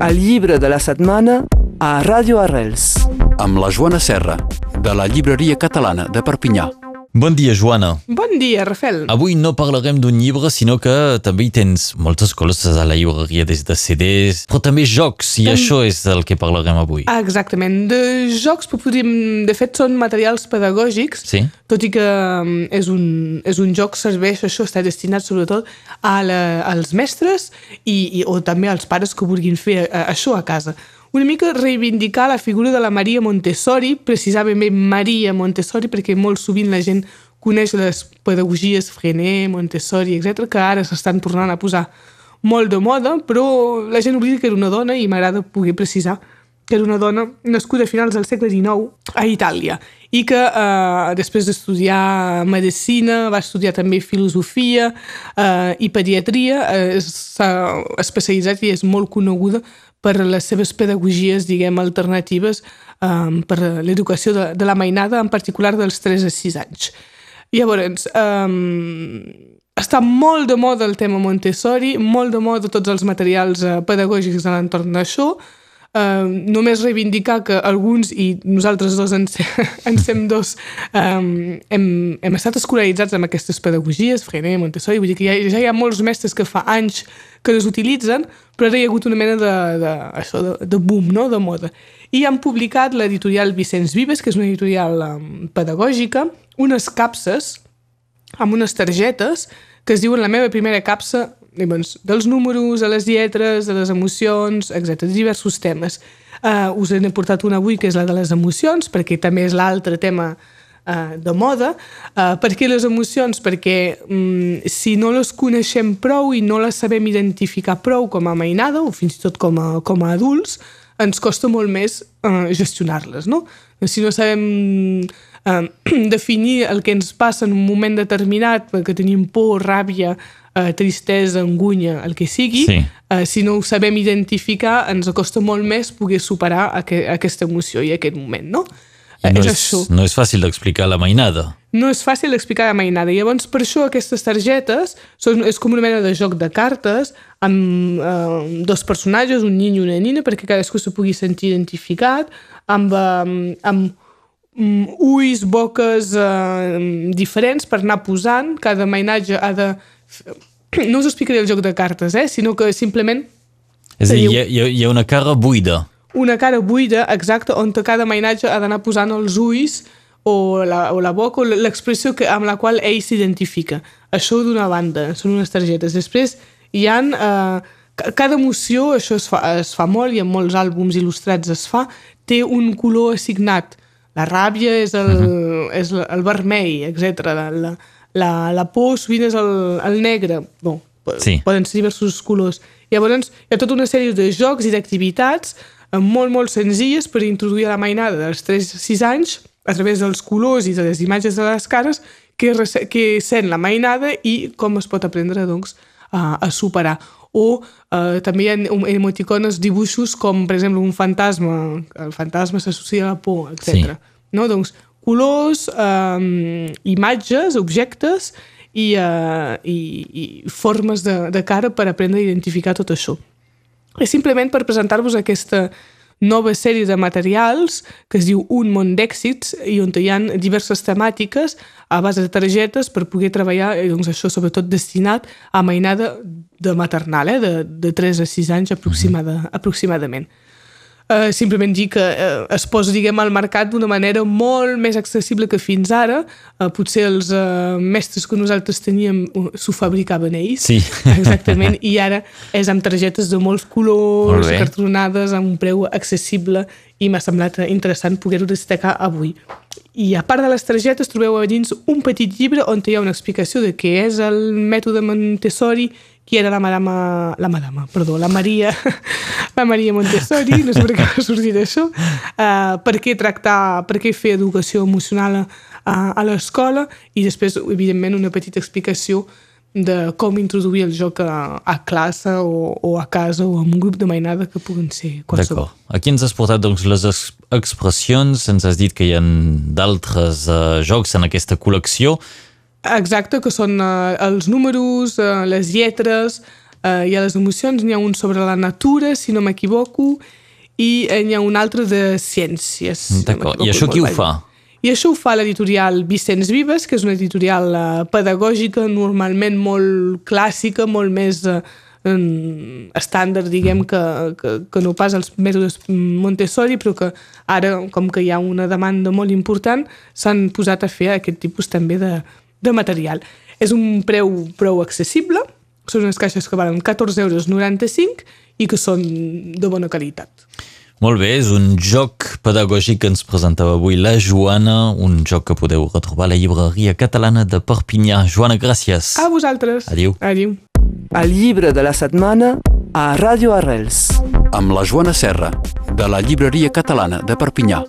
el llibre de la setmana a Ràdio Arrels. Amb la Joana Serra, de la Llibreria Catalana de Perpinyà. Bon dia, Joana. Bon dia, Rafel. Avui no parlarem d'un llibre, sinó que també hi tens moltes coses a la llibreria, des de CDs, però també jocs, i això és el que parlarem avui. Ah, exactament. De jocs, podríem... De fet, són materials pedagògics, Sí? tot i que mm, és un, és un joc, serveix, això està destinat sobretot a la, als mestres i, i, o també als pares que vulguin fer eh, això a casa. Una mica reivindicar la figura de la Maria Montessori, precisament Maria Montessori, perquè molt sovint la gent coneix les pedagogies Frenet, Montessori, etc que ara s'estan tornant a posar molt de moda, però la gent oblida que era una dona i m'agrada poder precisar que era una dona nascuda a finals del segle XIX a Itàlia i que eh, després d'estudiar medicina va estudiar també filosofia eh, i pediatria, eh, s'ha especialitzat i és molt coneguda per les seves pedagogies, diguem, alternatives eh, per l'educació de, de la mainada, en particular dels 3 a 6 anys. Llavors, eh, està molt de moda el tema Montessori, molt de moda tots els materials eh, pedagògics a l'entorn d'això, Uh, només reivindicar que alguns, i nosaltres dos en, en sem dos, um, hem, hem estat escolaritzats amb aquestes pedagogies, Frenet, Montessori, vull dir que ja, ja hi ha molts mestres que fa anys que les utilitzen, però ara hi ha hagut una mena de, de, això, de, de boom, no?, de moda. I han publicat l'editorial Vicenç Vives, que és una editorial um, pedagògica, unes capses amb unes targetes que es diuen la meva primera capsa llavors, dels números, a les lletres, a les emocions, etc. diversos temes. Uh, us n'he portat una avui que és la de les emocions, perquè també és l'altre tema uh, de moda. Uh, per què les emocions? Perquè um, si no les coneixem prou i no les sabem identificar prou com a mainada o fins i tot com a, com a adults, ens costa molt més uh, gestionar-les, no? Si no sabem definir el que ens passa en un moment determinat, perquè tenim por, ràbia, uh, tristesa, angunya, el que sigui, Sí. uh, si no ho sabem identificar, ens costa molt més poder superar aqu aquesta emoció i aquest moment, no? I Eh, no és és, això no és fàcil d'explicar la mainada. no és fàcil d'explicar de mainada. Llavors, per això aquestes targetes són, és com una mena de joc de cartes amb eh, dos personatges, un nin i una nina, perquè cadascú se pugui sentir identificat, amb, eh, amb mm, ulls, boques eh, diferents per anar posant. Cada mainatge ha de... No us explicaré el joc de cartes, eh? sinó que simplement És a dir, hi ha, hi ha- una cara buida. una cara buida, exacta, on cada mainatge ha d'anar posant els ulls o la, o la boca o l'expressió amb la qual ell s'identifica. Això d'una banda, són unes targetes. Després hi han... Eh, ca- cada emoció, això es fa, es fa molt i en molts àlbums il·lustrats es fa, té un color assignat. La ràbia és el, uh -huh. és el, el vermell, etc. La, la, la, por sovint és el, el negre. Bon, Sí. poden ser diversos colors. Llavors, hi ha tota una sèrie de jocs i d'activitats eh, molt, molt senzilles per introduir a la mainada dels 3 a 6 anys a través dels colors i de les imatges de les cares que, que sent la mainada i com es pot aprendre doncs, a, a superar. O eh, també hi ha em- emoticones, dibuixos com, per exemple, un fantasma. El fantasma s'associa a la por, etc. Sí. No? Doncs, colors, eh, imatges, objectes i, eh, i, i formes de, de cara per aprendre a identificar tot això. És simplement per presentar-vos aquesta nova sèrie de materials que es diu Un món d'èxits i on hi ha diverses temàtiques a base de targetes per poder treballar, eh, doncs això sobretot destinat a mainada de maternal, eh, de, de 3 a 6 anys aproximada, aproximadament. Uh, simplement dir que uh, es posa diguem, al mercat d'una manera molt més accessible que fins ara. Uh, potser els uh, mestres que nosaltres teníem s'ho fabricaven ells. Sí. Exactament. I ara és amb targetes de molts Molt colors, bé. cartronades, a un preu accessible i m'ha semblat interessant poder-ho destacar avui. I a part de les targetes trobeu a dins un petit llibre on hi ha una explicació de què és el mètode Montessori, qui era la madama, la madama, perdó, la Maria, la Maria Montessori, no sé per què va sortir d'això, uh, per què tractar, per què fer educació emocional a, a, a l'escola i després, evidentment, una petita explicació de com introduir el joc a, a classe o, o a casa o amb un grup de mainada que puguen ser qualsevol. D'acord. Aquí ens has portat doncs, les ex expressions, ens has dit que hi ha d'altres uh, jocs en aquesta col·lecció. Exacte, que són uh, els números, uh, les lletres, eh, hi ha les emocions, n'hi ha un sobre la natura, si no m'equivoco, i eh, n'hi ha un altre de ciències. si no D'acord. I m'equivoco, això qui ho fa? I això ho fa l'editorial Vicenç Vives, que és una editorial eh, pedagògica, normalment molt clàssica, molt més eh, estàndard, diguem, que, que, que no pas els mètodes Montessori, però que ara, com que hi ha una demanda molt important, s'han posat a fer aquest tipus també de, de material. És un preu prou accessible, són unes caixes que valen 14,95 euros i que són de bona qualitat. Molt bé, és un joc pedagògic que ens presentava avui la Joana, un joc que podeu retrobar a la llibreria catalana de Perpinyà. Joana, gràcies. A vosaltres. Adéu. Adéu. El llibre de la setmana a Ràdio Arrels. Amb la Joana Serra, de la llibreria catalana de Perpinyà.